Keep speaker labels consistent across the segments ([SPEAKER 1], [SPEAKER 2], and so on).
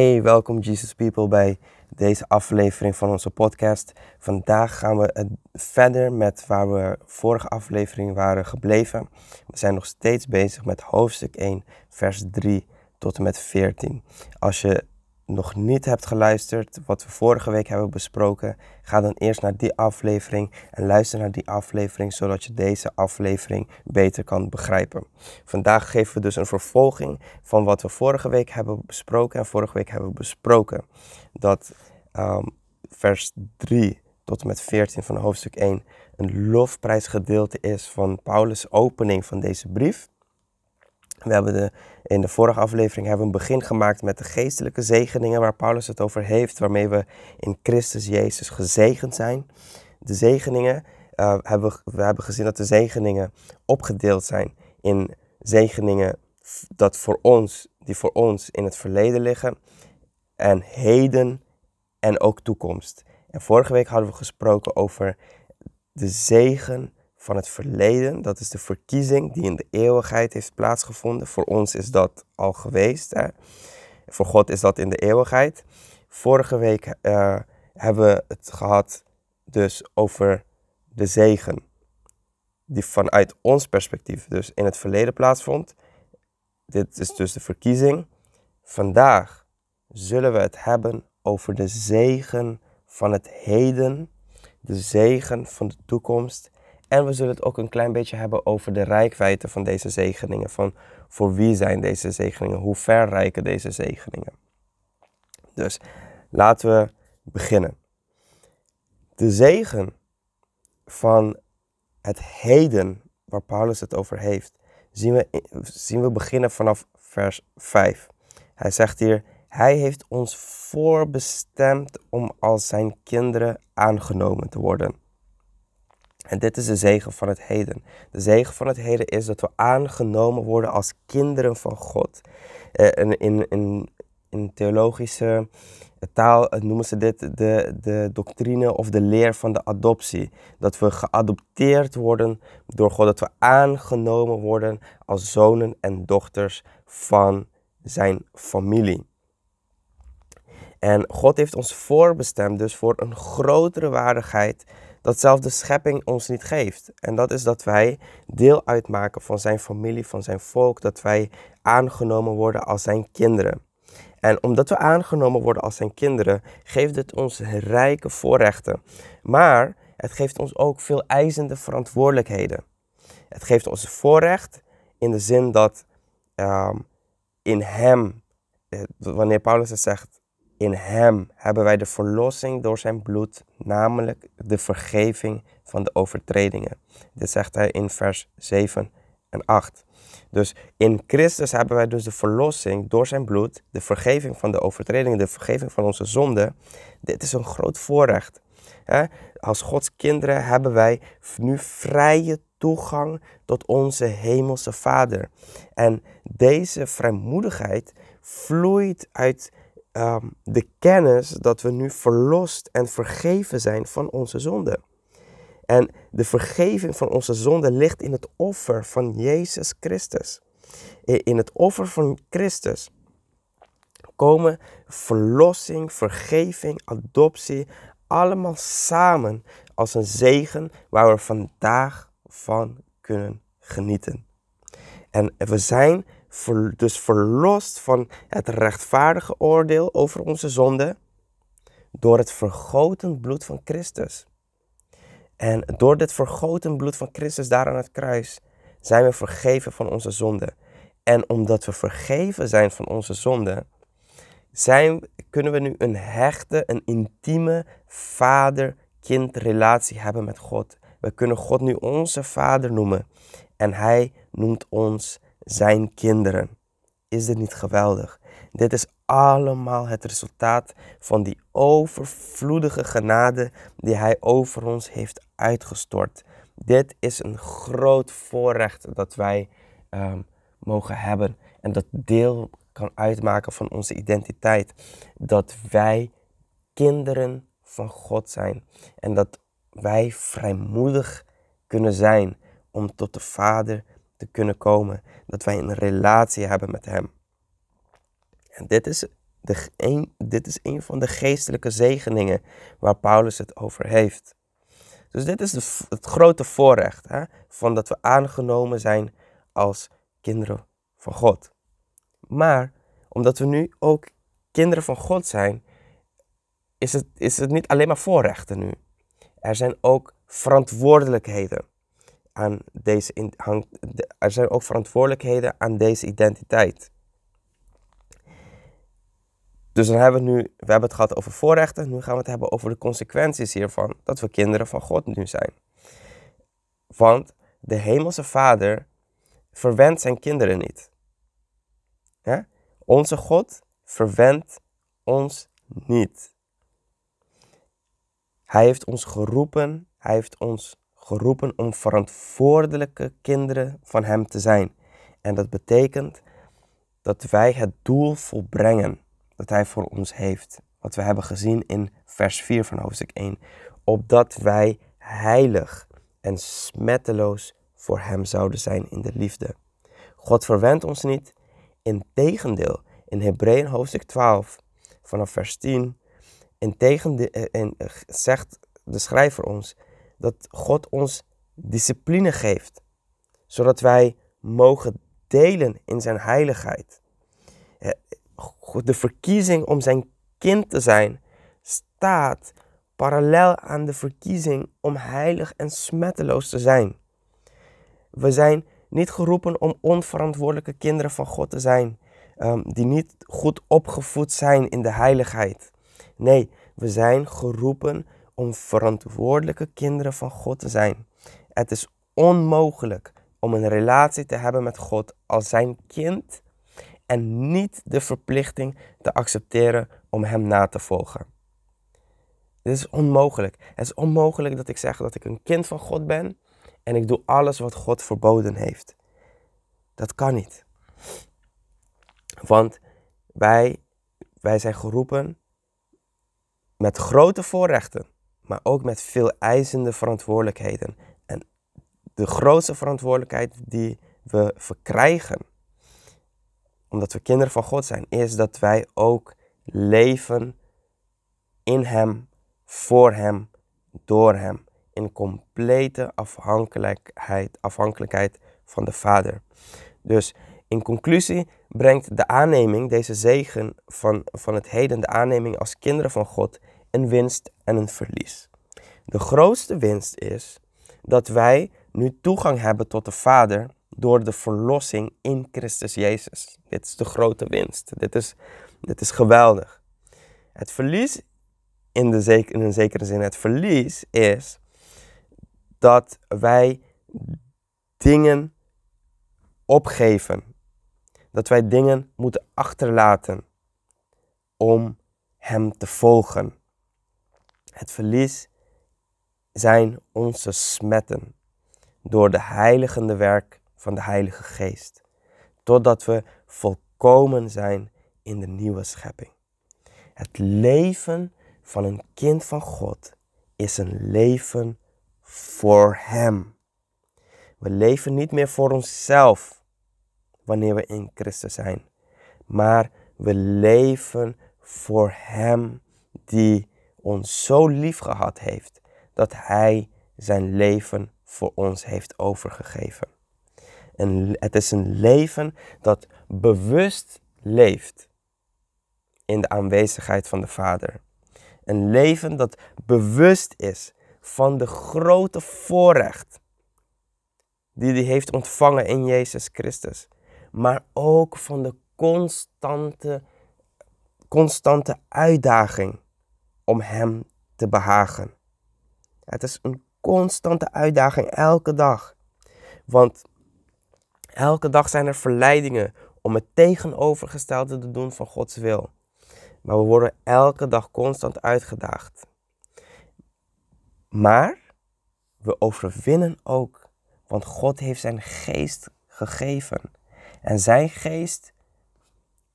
[SPEAKER 1] Hey, welkom Jesus People bij deze aflevering van onze podcast. Vandaag gaan we verder met waar we vorige aflevering waren gebleven. We zijn nog steeds bezig met hoofdstuk 1, vers 3 tot en met 14. Als je nog niet hebt geluisterd wat we vorige week hebben besproken, ga dan eerst naar die aflevering en luister naar die aflevering zodat je deze aflevering beter kan begrijpen. Vandaag geven we dus een vervolging van wat we vorige week hebben besproken. En vorige week hebben we besproken dat um, vers 3 tot en met 14 van hoofdstuk 1 een lofprijsgedeelte is van Paulus' opening van deze brief. We hebben de, in de vorige aflevering hebben we een begin gemaakt met de geestelijke zegeningen waar Paulus het over heeft, waarmee we in Christus Jezus gezegend zijn. De zegeningen, uh, hebben, we hebben gezien dat de zegeningen opgedeeld zijn in zegeningen dat voor ons, die voor ons in het verleden liggen en heden en ook toekomst. En vorige week hadden we gesproken over de zegen van het verleden. Dat is de verkiezing die in de eeuwigheid heeft plaatsgevonden. Voor ons is dat al geweest. Hè? Voor God is dat in de eeuwigheid. Vorige week uh, hebben we het gehad dus over de zegen. Die vanuit ons perspectief dus in het verleden plaatsvond. Dit is dus de verkiezing. Vandaag zullen we het hebben over de zegen van het heden. De zegen van de toekomst en we zullen het ook een klein beetje hebben over de rijkwijde van deze zegeningen. Van voor wie zijn deze zegeningen? Hoe ver rijken deze zegeningen? Dus laten we beginnen. De zegen van het heden, waar Paulus het over heeft, zien we, zien we beginnen vanaf vers 5. Hij zegt hier, hij heeft ons voorbestemd om als zijn kinderen aangenomen te worden. En dit is de zegen van het heden. De zegen van het heden is dat we aangenomen worden als kinderen van God. In, in, in, in theologische taal noemen ze dit de, de doctrine of de leer van de adoptie. Dat we geadopteerd worden door God, dat we aangenomen worden als zonen en dochters van zijn familie. En God heeft ons voorbestemd dus voor een grotere waardigheid dat zelfs de schepping ons niet geeft. En dat is dat wij deel uitmaken van zijn familie, van zijn volk, dat wij aangenomen worden als zijn kinderen. En omdat we aangenomen worden als zijn kinderen, geeft het ons rijke voorrechten. Maar het geeft ons ook veel eisende verantwoordelijkheden. Het geeft ons voorrecht in de zin dat uh, in Hem, eh, wanneer Paulus het zegt, in Hem hebben wij de verlossing door Zijn bloed, namelijk de vergeving van de overtredingen. Dit zegt hij in vers 7 en 8. Dus in Christus hebben wij dus de verlossing door zijn bloed, de vergeving van de overtredingen, de vergeving van onze zonden. Dit is een groot voorrecht. Als Gods kinderen hebben wij nu vrije toegang tot onze hemelse Vader. En deze vrijmoedigheid vloeit uit Ehm, de kennis dat we nu verlost en vergeven zijn van onze zonde. En de vergeving van onze zonde ligt in het offer van Jezus Christus. In het offer van Christus komen verlossing, vergeving, adoptie, allemaal samen als een zegen waar we vandaag van kunnen genieten. En we zijn dus verlost van het rechtvaardige oordeel over onze zonde door het vergoten bloed van Christus. En door dit vergoten bloed van Christus daar aan het kruis zijn we vergeven van onze zonde. En omdat we vergeven zijn van onze zonde, zijn, kunnen we nu een hechte, een intieme vader-kind relatie hebben met God. We kunnen God nu onze vader noemen en hij noemt ons zijn kinderen. Is dit niet geweldig? Dit is allemaal het resultaat van die overvloedige genade die Hij over ons heeft uitgestort. Dit is een groot voorrecht dat wij um, mogen hebben en dat deel kan uitmaken van onze identiteit. Dat wij kinderen van God zijn en dat wij vrijmoedig kunnen zijn om tot de Vader te kunnen komen. Dat wij een relatie hebben met Hem. En dit is de, een, dit is een van de geestelijke zegeningen waar Paulus het over heeft. Dus dit is het grote voorrecht hè, van dat we aangenomen zijn als kinderen van God. Maar omdat we nu ook kinderen van God zijn, is het, is het niet alleen maar voorrechten nu. Er zijn ook verantwoordelijkheden aan deze, er zijn ook verantwoordelijkheden aan deze identiteit. Dus dan hebben we nu, we hebben het gehad over voorrechten, nu gaan we het hebben over de consequenties hiervan, dat we kinderen van God nu zijn. Want de Hemelse Vader verwendt zijn kinderen niet. Onze God verwendt ons niet. Hij heeft ons geroepen, hij heeft ons geroepen om verantwoordelijke kinderen van Hem te zijn. En dat betekent dat wij het doel volbrengen dat Hij voor ons heeft. Wat we hebben gezien in vers 4 van hoofdstuk 1. Opdat wij heilig en smetteloos voor Hem zouden zijn in de liefde. God verwendt ons niet. Integendeel, in Hebreeën hoofdstuk 12, vanaf vers 10, in en eh, zegt de schrijver ons dat God ons discipline geeft, zodat wij mogen delen in zijn heiligheid. De verkiezing om zijn kind te zijn staat parallel aan de verkiezing om heilig en smetteloos te zijn. We zijn niet geroepen om onverantwoordelijke kinderen van God te zijn, um, die niet goed opgevoed zijn in de heiligheid. Nee, we zijn geroepen om verantwoordelijke kinderen van God te zijn. Het is onmogelijk om een relatie te hebben met God als zijn kind en niet de verplichting te accepteren om Hem na te volgen. Dit is onmogelijk. Het is onmogelijk dat ik zeg dat ik een kind van God ben en ik doe alles wat God verboden heeft. Dat kan niet. Want wij, wij zijn geroepen met grote voorrechten, maar ook met veel eisende verantwoordelijkheden. En de grootste verantwoordelijkheid die we verkrijgen, omdat we kinderen van God zijn, is dat wij ook leven in Hem, voor Hem, door Hem. In complete afhankelijkheid, afhankelijkheid van de Vader. Dus in conclusie brengt de aanneming, deze zegen van, van het heden, de aanneming als kinderen van God, een winst en een verlies. De grootste winst is dat wij nu toegang hebben tot de Vader door de verlossing in Christus Jezus. Dit is de grote winst. Dit is, dit is geweldig. Het verlies, in, de in een zekere zin, het verlies is dat wij dingen opgeven. Dat wij dingen moeten achterlaten om Hem te volgen. Het verlies zijn onze smetten door de heiligende werk van de Heilige Geest, totdat we volkomen zijn in de nieuwe schepping. Het leven van een kind van God is een leven voor Hem. We leven niet meer voor onszelf wanneer we in Christus zijn, maar we leven voor Hem die ons zo lief gehad heeft dat Hij zijn leven voor ons heeft overgegeven. En het is een leven dat bewust leeft in de aanwezigheid van de Vader. Een leven dat bewust is van de grote voorrecht die hij heeft ontvangen in Jezus Christus. Maar ook van de constante, constante uitdaging om Hem te behagen. Het is een constante uitdaging elke dag. Want elke dag zijn er verleidingen om het tegenovergestelde te doen van Gods wil. Maar we worden elke dag constant uitgedaagd. Maar we overwinnen ook, want God heeft zijn geest gegeven. En zijn geest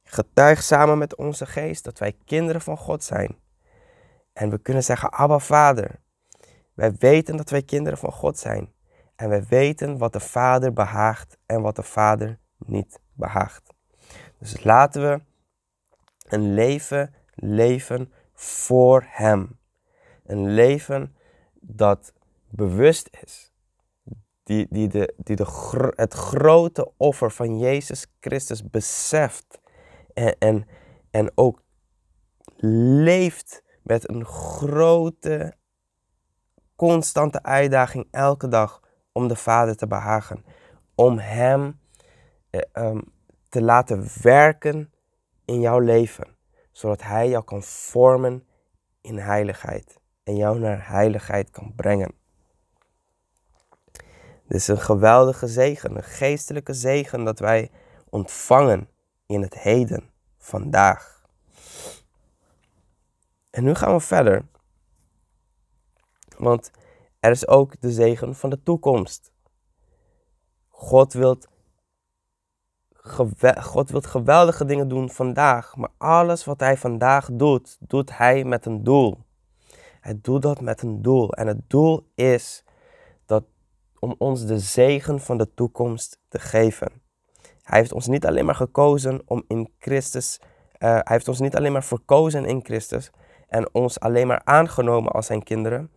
[SPEAKER 1] getuigt samen met onze geest dat wij kinderen van God zijn. En we kunnen zeggen, Abba Vader. Wij weten dat wij kinderen van God zijn. En wij weten wat de Vader behaagt en wat de Vader niet behaagt. Dus laten we Een leven leven voor Hem. Een leven dat bewust is. Die, die, de, die de, het grote offer van Jezus Christus beseft. En, en, en ook leeft met een grote, constante uitdaging elke dag om de Vader te behagen. Om Hem eh, um, te laten werken in jouw leven. Zodat Hij jou kan vormen in heiligheid. En jou naar heiligheid kan brengen. Dit is een geweldige zegen, een geestelijke zegen dat wij ontvangen in het heden, vandaag. En nu gaan we verder. Want er is ook de zegen van de toekomst. God wil God geweldige dingen doen vandaag, maar alles wat Hij vandaag doet, doet Hij met een doel. Hij doet dat met een doel. En het doel is dat, om ons de zegen van de toekomst te geven. Hij heeft ons niet alleen maar gekozen om in Christus, uh, hij heeft ons niet alleen maar verkozen in Christus en ons alleen maar aangenomen als zijn kinderen,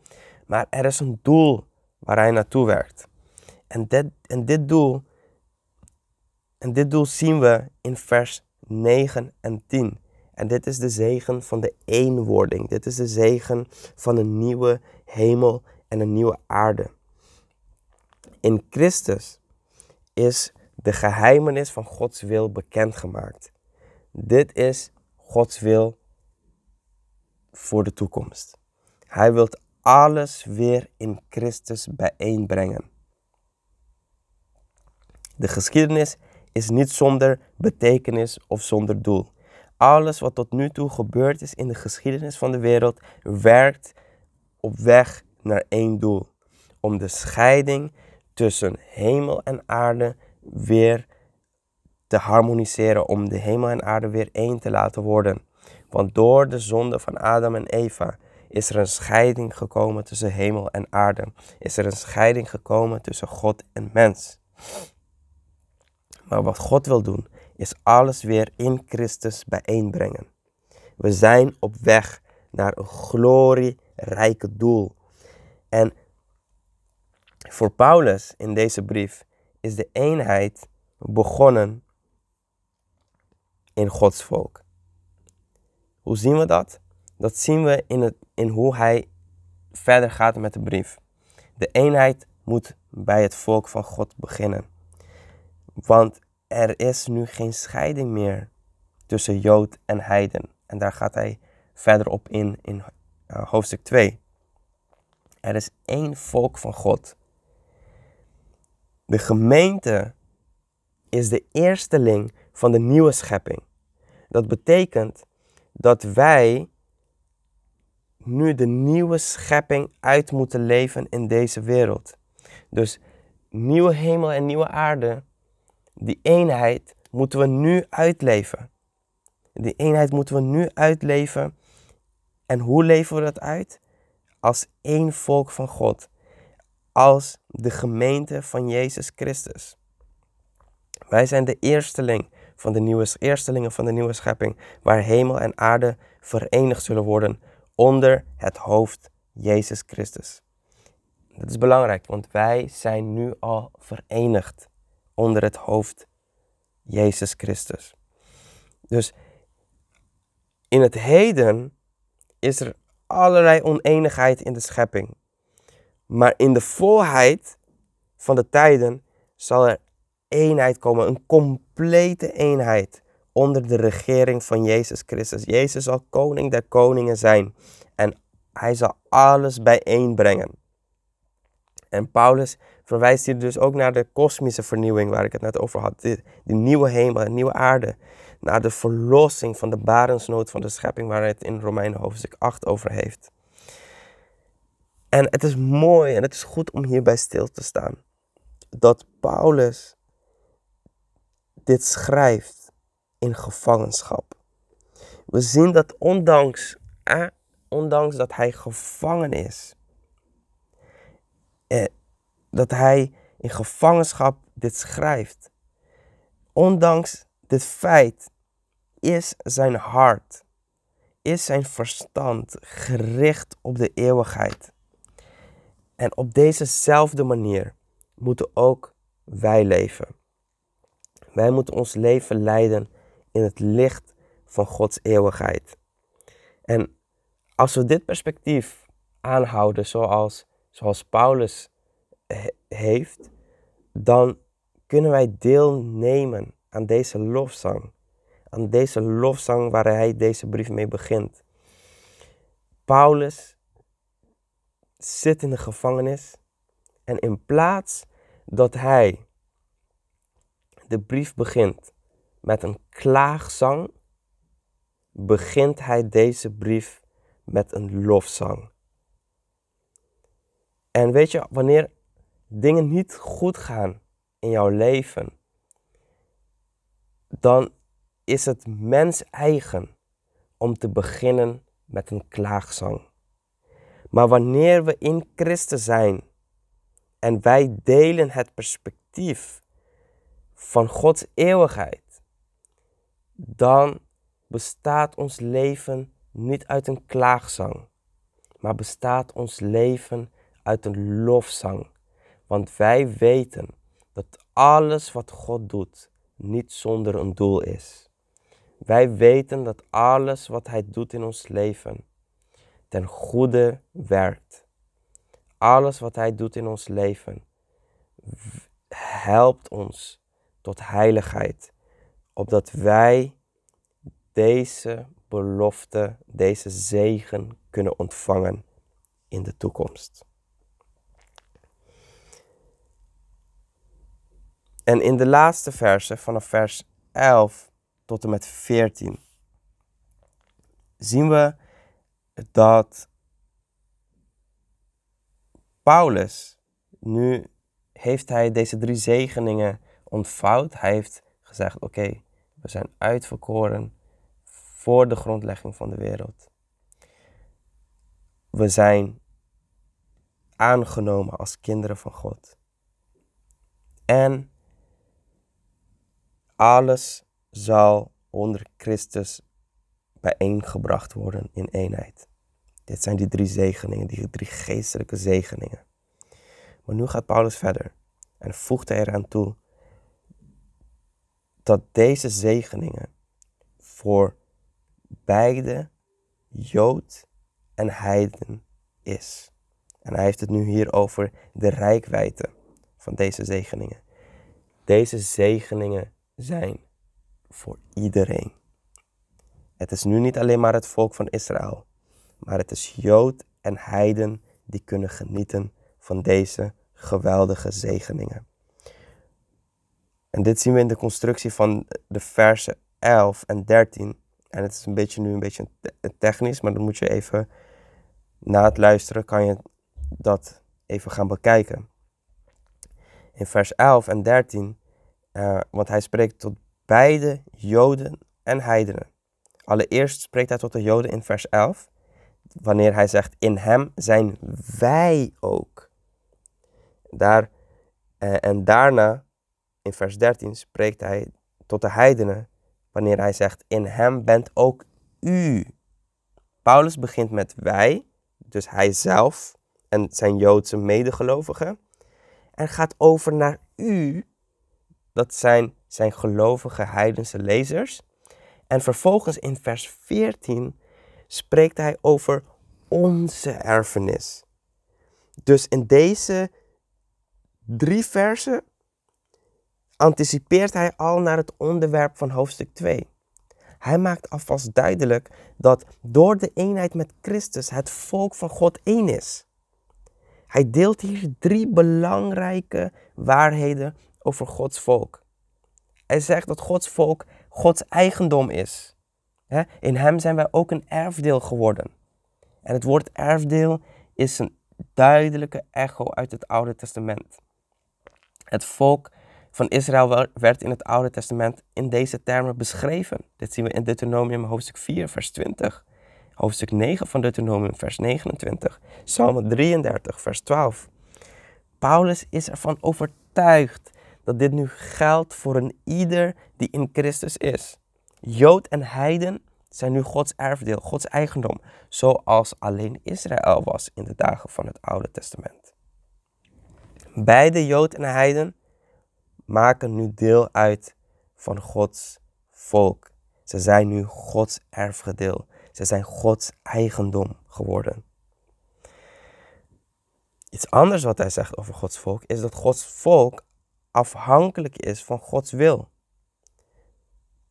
[SPEAKER 1] maar er is een doel waar hij naartoe werkt. En dit, en dit doel en dit doel zien we in vers 9 en 10. En dit is de zegen van de eenwording. Dit is de zegen van een nieuwe hemel en een nieuwe aarde. In Christus is de geheimenis van Gods wil bekendgemaakt. Dit is Gods wil voor de toekomst. Hij wil alles weer in Christus bijeenbrengen. De geschiedenis is niet zonder betekenis of zonder doel. Alles wat tot nu toe gebeurd is in de geschiedenis van de wereld werkt op weg naar één doel. Om de scheiding tussen hemel en aarde weer te harmoniseren. Om de hemel en aarde weer één te laten worden. Want door de zonde van Adam en Eva is er een scheiding gekomen tussen hemel en aarde. Is er een scheiding gekomen tussen God en mens. Maar wat God wil doen, is alles weer in Christus bijeenbrengen. We zijn op weg naar een glorierijke doel. En voor Paulus in deze brief is de eenheid begonnen in Gods volk. Hoe zien we dat? Dat zien we in, het, in hoe hij verder gaat met de brief. De eenheid moet bij het volk van God beginnen. Want er is nu geen scheiding meer tussen Jood en Heiden. En daar gaat hij verder op in in uh, hoofdstuk 2. Er is één volk van God. De gemeente is de eersteling van de nieuwe schepping. Dat betekent dat wij nu de nieuwe schepping uit moeten leven in deze wereld. Dus nieuwe hemel en nieuwe aarde die eenheid moeten we nu uitleven. Die eenheid moeten we nu uitleven. En hoe leven we dat uit? Als één volk van God. Als de gemeente van Jezus Christus. Wij zijn de eersteling van de nieuwe, eerstelingen van de nieuwe schepping, waar hemel en aarde verenigd zullen worden onder het hoofd Jezus Christus. Dat is belangrijk, want wij zijn nu al verenigd onder het hoofd Jezus Christus. Dus in het heden is er allerlei oneenigheid in de schepping. Maar in de volheid van de tijden zal er eenheid komen, een complete eenheid onder de regering van Jezus Christus. Jezus zal koning der koningen zijn en hij zal alles bijeenbrengen. En Paulus verwijst hier dus ook naar de kosmische vernieuwing waar ik het net over had. Die, die nieuwe hemel en nieuwe aarde. Naar de verlossing van de barensnood van de schepping waar hij het in Romeinen hoofdstuk 8 over heeft. En het is mooi en het is goed om hierbij stil te staan. Dat Paulus dit schrijft in gevangenschap. We zien dat ondanks, eh, ondanks dat hij gevangen is, eh, dat hij in gevangenschap dit schrijft. Ondanks dit feit is zijn hart, is zijn verstand gericht op de eeuwigheid. En op dezezelfde manier moeten ook wij leven. Wij moeten ons leven leiden in het licht van Gods eeuwigheid. En als we dit perspectief aanhouden zoals, zoals Paulus heeft, dan kunnen wij deelnemen aan deze lofzang. Aan deze lofzang waar hij deze brief mee begint. Paulus zit in de gevangenis en in plaats dat hij de brief begint met een klaagzang, begint hij deze brief met een lofzang. En weet je, wanneer dingen niet goed gaan in jouw leven, dan is het mens eigen om te beginnen met een klaagzang. Maar wanneer we in Christus zijn en wij delen het perspectief van Gods eeuwigheid, dan bestaat ons leven niet uit een klaagzang, maar bestaat ons leven uit een lofzang. Want wij weten dat alles wat God doet niet zonder een doel is. Wij weten dat alles wat Hij doet in ons leven ten goede werkt. Alles wat Hij doet in ons leven helpt ons tot heiligheid, opdat wij deze belofte, deze zegen kunnen ontvangen in de toekomst. En in de laatste versen, vanaf vers 11 tot en met 14, zien we dat Paulus, nu heeft hij deze drie zegeningen ontvouwd. Hij heeft gezegd, oké, we zijn uitverkoren voor de grondlegging van de wereld. We zijn aangenomen als kinderen van God. En alles zal onder Christus bijeengebracht worden in eenheid. Dit zijn die drie zegeningen, die drie geestelijke zegeningen. Maar nu gaat Paulus verder en voegt hij eraan toe dat deze zegeningen voor beide Jood en Heiden is. En hij heeft het nu hier over de rijkwijde van deze zegeningen. Deze zegeningen zijn voor iedereen. Het is nu niet alleen maar het volk van Israël, maar het is Jood en Heiden die kunnen genieten van deze geweldige zegeningen. En dit zien we in de constructie van de versen 11 en 13. En het is een beetje nu een beetje technisch, maar dan moet je even na het luisteren kan je dat even gaan bekijken. In vers 11 en 13, uh, want hij spreekt tot beide Joden en heidenen. Allereerst spreekt hij tot de Joden in vers 11, wanneer hij zegt, in hem zijn wij ook. Daar, uh, en daarna, in vers 13, spreekt hij tot de heidenen, wanneer hij zegt, in hem bent ook u. Paulus begint met wij, dus hij zelf en zijn Joodse medegelovigen, en gaat over naar u, dat zijn zijn gelovige heidense lezers. En vervolgens in vers 14 spreekt hij over onze erfenis. Dus in deze drie versen anticipeert hij al naar het onderwerp van hoofdstuk 2. Hij maakt alvast duidelijk dat door de eenheid met Christus het volk van God één is. Hij deelt hier drie belangrijke waarheden over Gods volk. Hij zegt dat Gods volk Gods eigendom is. In hem zijn wij ook een erfdeel geworden. En het woord erfdeel is een duidelijke echo uit het Oude Testament. Het volk van Israël werd in het Oude Testament in deze termen beschreven. Dit zien we in Deuteronomium hoofdstuk 4, vers 20. Hoofdstuk 9 van Deuteronomium, vers 29. Psalm 33, vers 12. Paulus is ervan overtuigd dat dit nu geldt voor een ieder die in Christus is. Jood en heiden zijn nu Gods erfdeel, Gods eigendom, zoals alleen Israël was in de dagen van het Oude Testament. Beide Jood en heiden maken nu deel uit van Gods volk. Ze zijn nu Gods erfgedeel. Ze zijn Gods eigendom geworden. Iets anders wat hij zegt over Gods volk is dat Gods volk afhankelijk is van Gods wil.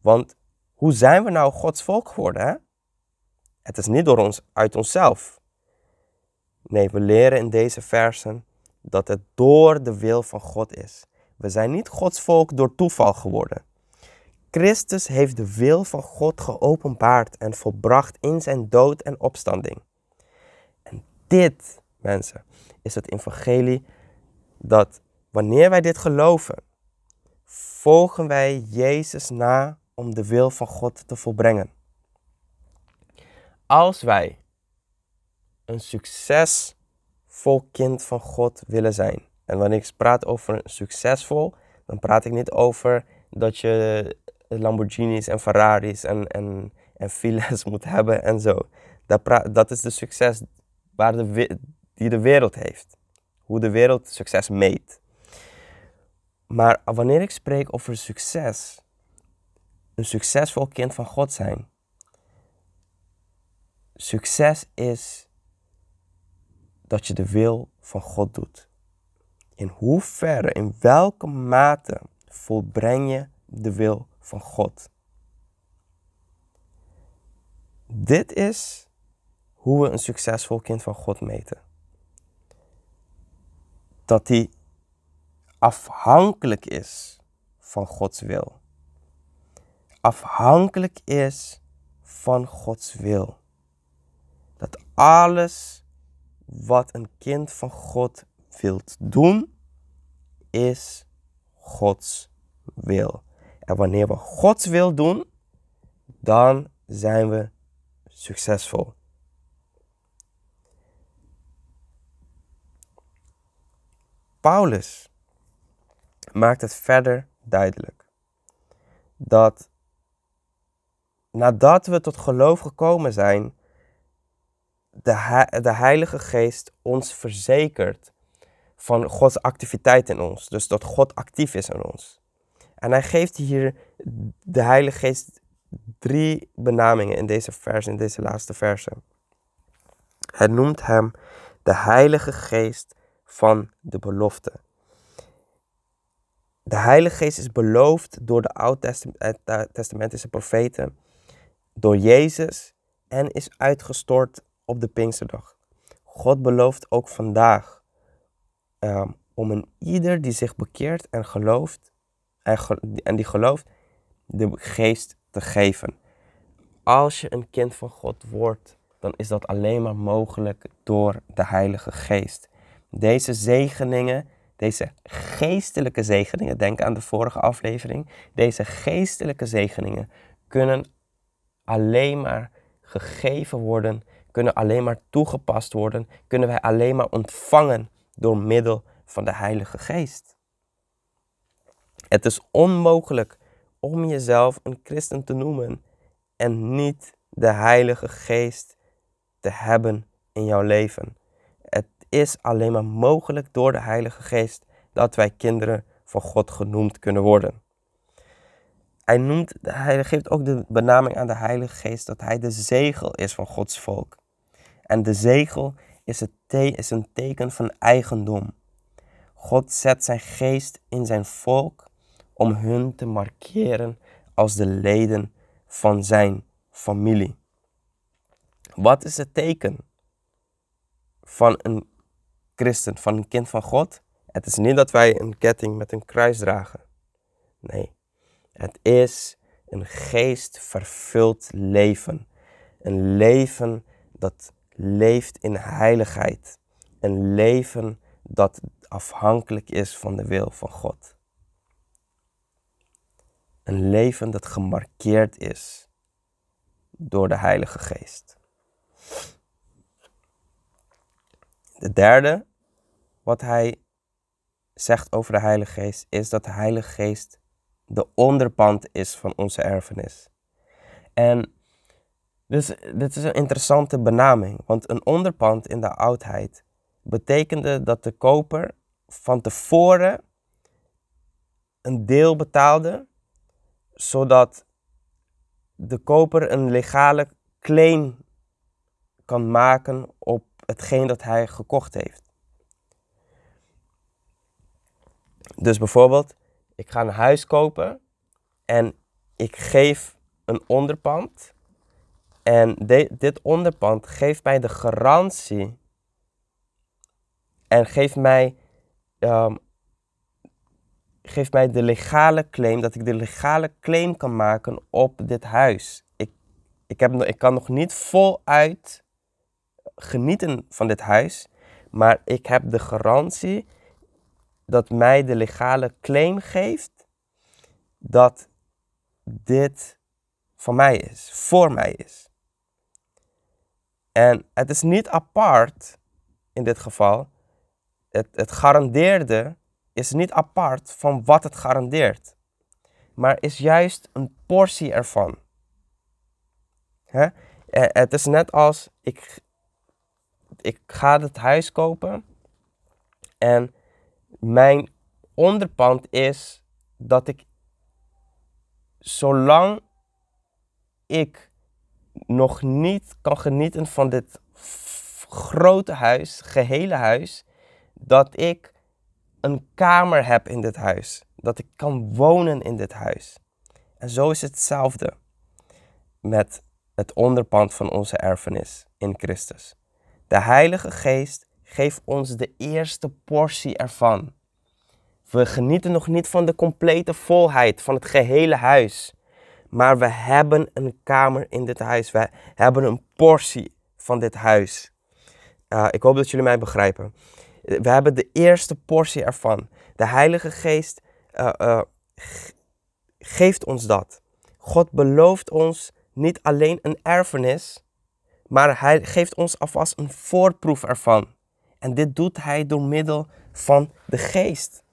[SPEAKER 1] Want hoe zijn we nou Gods volk geworden? Het is niet door ons, uit onszelf. Nee, we leren in deze versen dat het door de wil van God is. We zijn niet Gods volk door toeval geworden. Christus heeft de wil van God geopenbaard en volbracht in zijn dood en opstanding. En dit, mensen, is het evangelie dat wanneer wij dit geloven, volgen wij Jezus na om de wil van God te volbrengen. Als wij een succesvol kind van God willen zijn, en wanneer ik praat over succesvol, dan praat ik niet over dat je Lamborghinis en Ferraris en, en, en villas moet hebben en zo. Dat, dat is de succes waar de, die de wereld heeft. Hoe de wereld succes meet. Maar wanneer ik spreek over succes, een succesvol kind van God zijn. Succes is dat je de wil van God doet. In hoeverre, in welke mate volbreng je de wil van God? Dit is hoe we een succesvol kind van God meten. Dat hij afhankelijk is van Gods wil afhankelijk is van Gods wil. Dat alles wat een kind van God wilt doen, is Gods wil. En wanneer we Gods wil doen, dan zijn we succesvol. Paulus maakt het verder duidelijk dat nadat we tot geloof gekomen zijn, de, Heilige Geest ons verzekert van Gods activiteit in ons. Dus dat God actief is in ons. En hij geeft hier de Heilige Geest drie benamingen in deze vers, in deze laatste verse. Hij noemt hem de Heilige Geest van de belofte. De Heilige Geest is beloofd door de Oud-testamentische profeten door Jezus en is uitgestort op de Pinksterdag. God belooft ook vandaag um, om een ieder die zich bekeert en gelooft, en, en die gelooft, de geest te geven. Als je een kind van God wordt, dan is dat alleen maar mogelijk door de Heilige Geest. Deze zegeningen, deze geestelijke zegeningen, denk aan de vorige aflevering, deze geestelijke zegeningen kunnen alleen maar gegeven worden, kunnen alleen maar toegepast worden, kunnen wij alleen maar ontvangen door middel van de Heilige Geest. Het is onmogelijk om jezelf een christen te noemen en niet de Heilige Geest te hebben in jouw leven. Het is alleen maar mogelijk door de Heilige Geest dat wij kinderen van God genoemd kunnen worden. Hij, noemt, hij geeft ook de benaming aan de Heilige Geest dat hij de zegel is van Gods volk. En de zegel is, het is een teken van eigendom. God zet zijn geest in zijn volk om hun te markeren als de leden van zijn familie. Wat is het teken van een christen, van een kind van God? Het is niet dat wij een ketting met een kruis dragen. Nee, het is een geestvervuld leven. Een leven dat leeft in heiligheid. Een leven dat afhankelijk is van de wil van God. Een leven dat gemarkeerd is door de Heilige Geest. De derde, wat hij zegt over de Heilige Geest, is dat de Heilige Geest de onderpand is van onze erfenis. En dus dit is een interessante benaming, want een onderpand in de oudheid betekende dat de koper van tevoren een deel betaalde, zodat de koper een legale claim kan maken op hetgeen dat hij gekocht heeft. Dus bijvoorbeeld, ik ga een huis kopen en ik geef een onderpand. En dit onderpand geeft mij de garantie en geeft mij, um, geeft mij de legale claim, dat ik de legale claim kan maken op dit huis. Ik, ik, heb, ik kan nog niet voluit genieten van dit huis, maar ik heb de garantie dat mij de legale claim geeft dat dit van mij is, voor mij is. En het is niet apart in dit geval. Het, het garandeerde is niet apart van wat het garandeert, maar is juist een portie ervan. Hè? Het is net als ik, ik ga het huis kopen en mijn onderpand is dat ik zolang ik nog niet kan genieten van dit grote huis, gehele huis, dat ik een kamer heb in dit huis. Dat ik kan wonen in dit huis. En zo is hetzelfde met het onderpand van onze erfenis in Christus. De Heilige Geest geeft ons de eerste portie ervan. We genieten nog niet van de complete volheid van het gehele huis. Maar we hebben een kamer in dit huis. We hebben een portie van dit huis. Uh, ik hoop dat jullie mij begrijpen. We hebben de eerste portie ervan. De Heilige Geest uh, uh, geeft ons dat. God belooft ons niet alleen een erfenis, maar Hij geeft ons alvast een voorproef ervan. En dit doet Hij door middel van de Geest.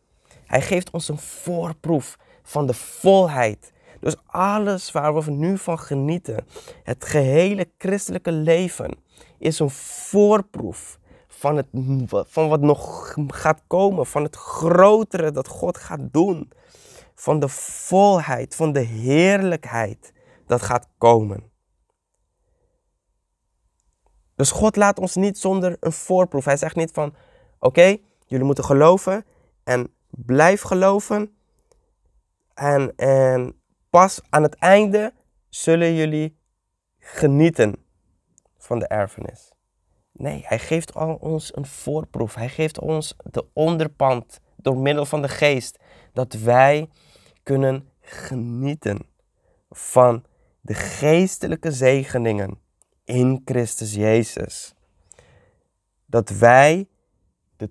[SPEAKER 1] Hij geeft ons een voorproef van de volheid. Dus alles waar we nu van genieten, het gehele christelijke leven, is een voorproef van, het, van wat nog gaat komen, van het grotere dat God gaat doen, van de volheid, van de heerlijkheid dat gaat komen. Dus God laat ons niet zonder een voorproef. Hij zegt niet van, oké, jullie moeten geloven en blijf geloven. En, en pas aan het einde zullen jullie genieten van de erfenis. Nee, hij geeft al ons een voorproef. Hij geeft ons de onderpand door middel van de geest. Dat wij kunnen genieten van de geestelijke zegeningen in Christus Jezus. Dat wij de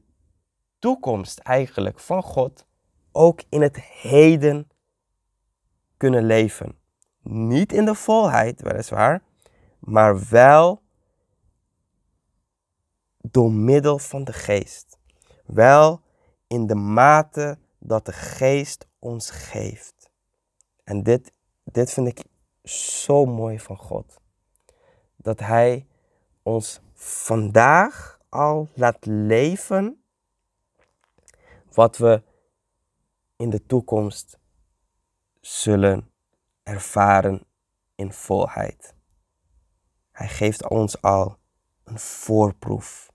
[SPEAKER 1] toekomst eigenlijk van God ook in het heden kunnen leven. Niet in de volheid, weliswaar, maar wel door middel van de geest. Wel in de mate dat de geest ons geeft. En dit, dit vind ik zo mooi van God. Dat Hij ons vandaag al laat leven wat we in de toekomst zullen ervaren in volheid. Hij geeft ons al een voorproef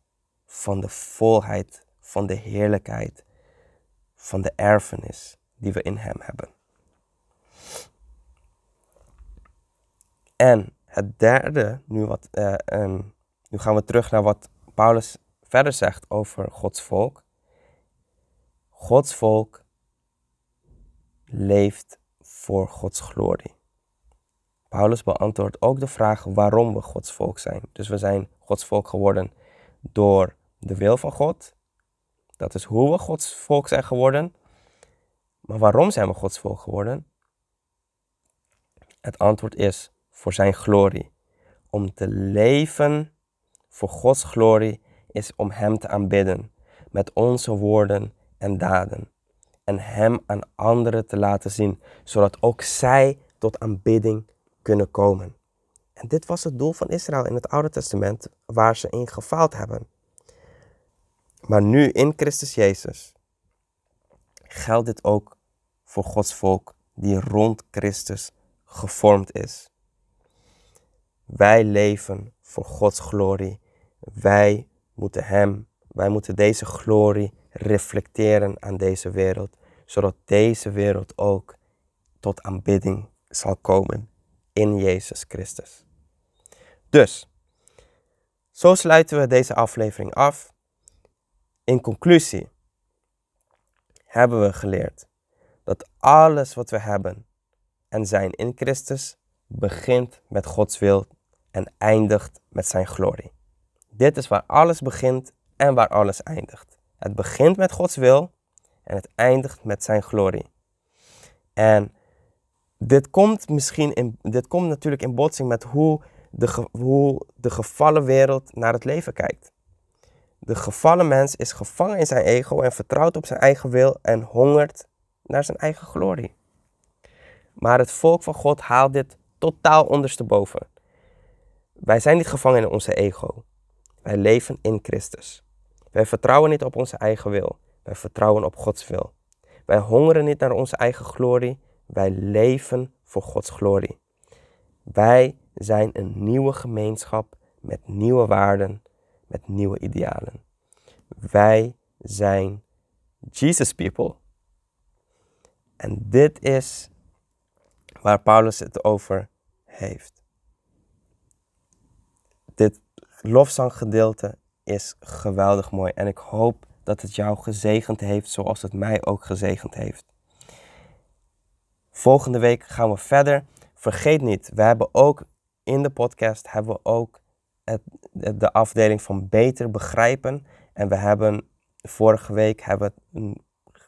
[SPEAKER 1] van de volheid, van de heerlijkheid, van de erfenis die we in Hem hebben. En het derde, nu, wat, uh, nu gaan we terug naar wat Paulus verder zegt over Gods volk. Gods volk leeft voor Gods glorie. Paulus beantwoordt ook de vraag waarom we Gods volk zijn. Dus we zijn Gods volk geworden door de wil van God. Dat is hoe we Gods volk zijn geworden. Maar waarom zijn we Gods volk geworden? Het antwoord is voor zijn glorie. Om te leven voor Gods glorie is om Hem te aanbidden met onze woorden en daden. En Hem aan anderen te laten zien, zodat ook zij tot aanbidding kunnen komen. En dit was het doel van Israël in het Oude Testament waar ze in gefaald hebben. Maar nu in Christus Jezus geldt dit ook voor Gods volk die rond Christus gevormd is. Wij leven voor Gods glorie. Wij moeten Hem, wij moeten deze glorie reflecteren aan deze wereld, zodat deze wereld ook tot aanbidding zal komen in Jezus Christus. Dus, zo sluiten we deze aflevering af. In conclusie hebben we geleerd dat alles wat we hebben en zijn in Christus begint met Gods wil en eindigt met zijn glorie. Dit is waar alles begint en waar alles eindigt. Het begint met Gods wil en het eindigt met zijn glorie. En dit komt misschien in, dit komt natuurlijk in botsing met hoe de, hoe de gevallen wereld naar het leven kijkt. De gevallen mens is gevangen in zijn ego en vertrouwt op zijn eigen wil en hongert naar zijn eigen glorie. Maar het volk van God haalt dit totaal ondersteboven. Wij zijn niet gevangen in onze ego. Wij leven in Christus. Wij vertrouwen niet op onze eigen wil. Wij vertrouwen op Gods wil. Wij hongeren niet naar onze eigen glorie. Wij leven voor Gods glorie. Wij zijn een nieuwe gemeenschap met nieuwe waarden, met nieuwe idealen. Wij zijn Jesus people. En dit is waar Paulus het over heeft. Dit lofzanggedeelte is geweldig mooi en ik hoop dat het jou gezegend heeft zoals het mij ook gezegend heeft. Volgende week gaan we verder. Vergeet niet, we hebben ook in de podcast hebben we ook het, de afdeling van beter begrijpen. En we hebben vorige week hebben we een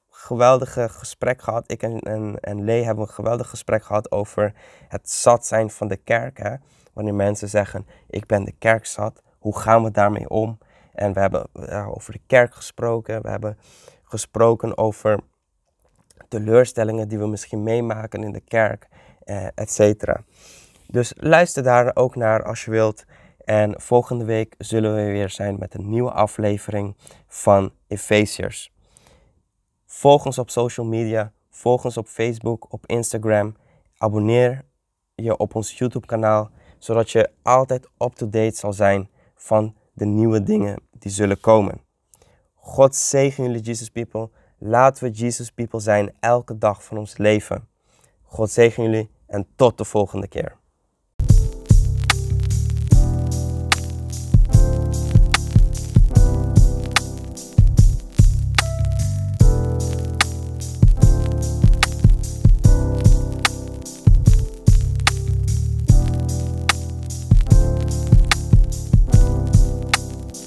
[SPEAKER 1] geweldige gesprek gehad. Ik en, en, en Lee hebben een geweldig gesprek gehad over het zat zijn van de kerk. Hè? Wanneer mensen zeggen, ik ben de kerk zat, hoe gaan we daarmee om? En we hebben ja, over de kerk gesproken. We hebben gesproken over teleurstellingen die we misschien meemaken in de kerk, eh, et cetera. Dus luister daar ook naar als je wilt. En volgende week zullen we weer zijn met een nieuwe aflevering van Efeziërs. Volg ons op social media, volg ons op Facebook, op Instagram. Abonneer je op ons YouTube kanaal, zodat je altijd up-to-date zal zijn van de nieuwe dingen die zullen komen. God zegen jullie Jesus people. Laten we Jesus people zijn elke dag van ons leven. God zegen jullie en tot de volgende keer.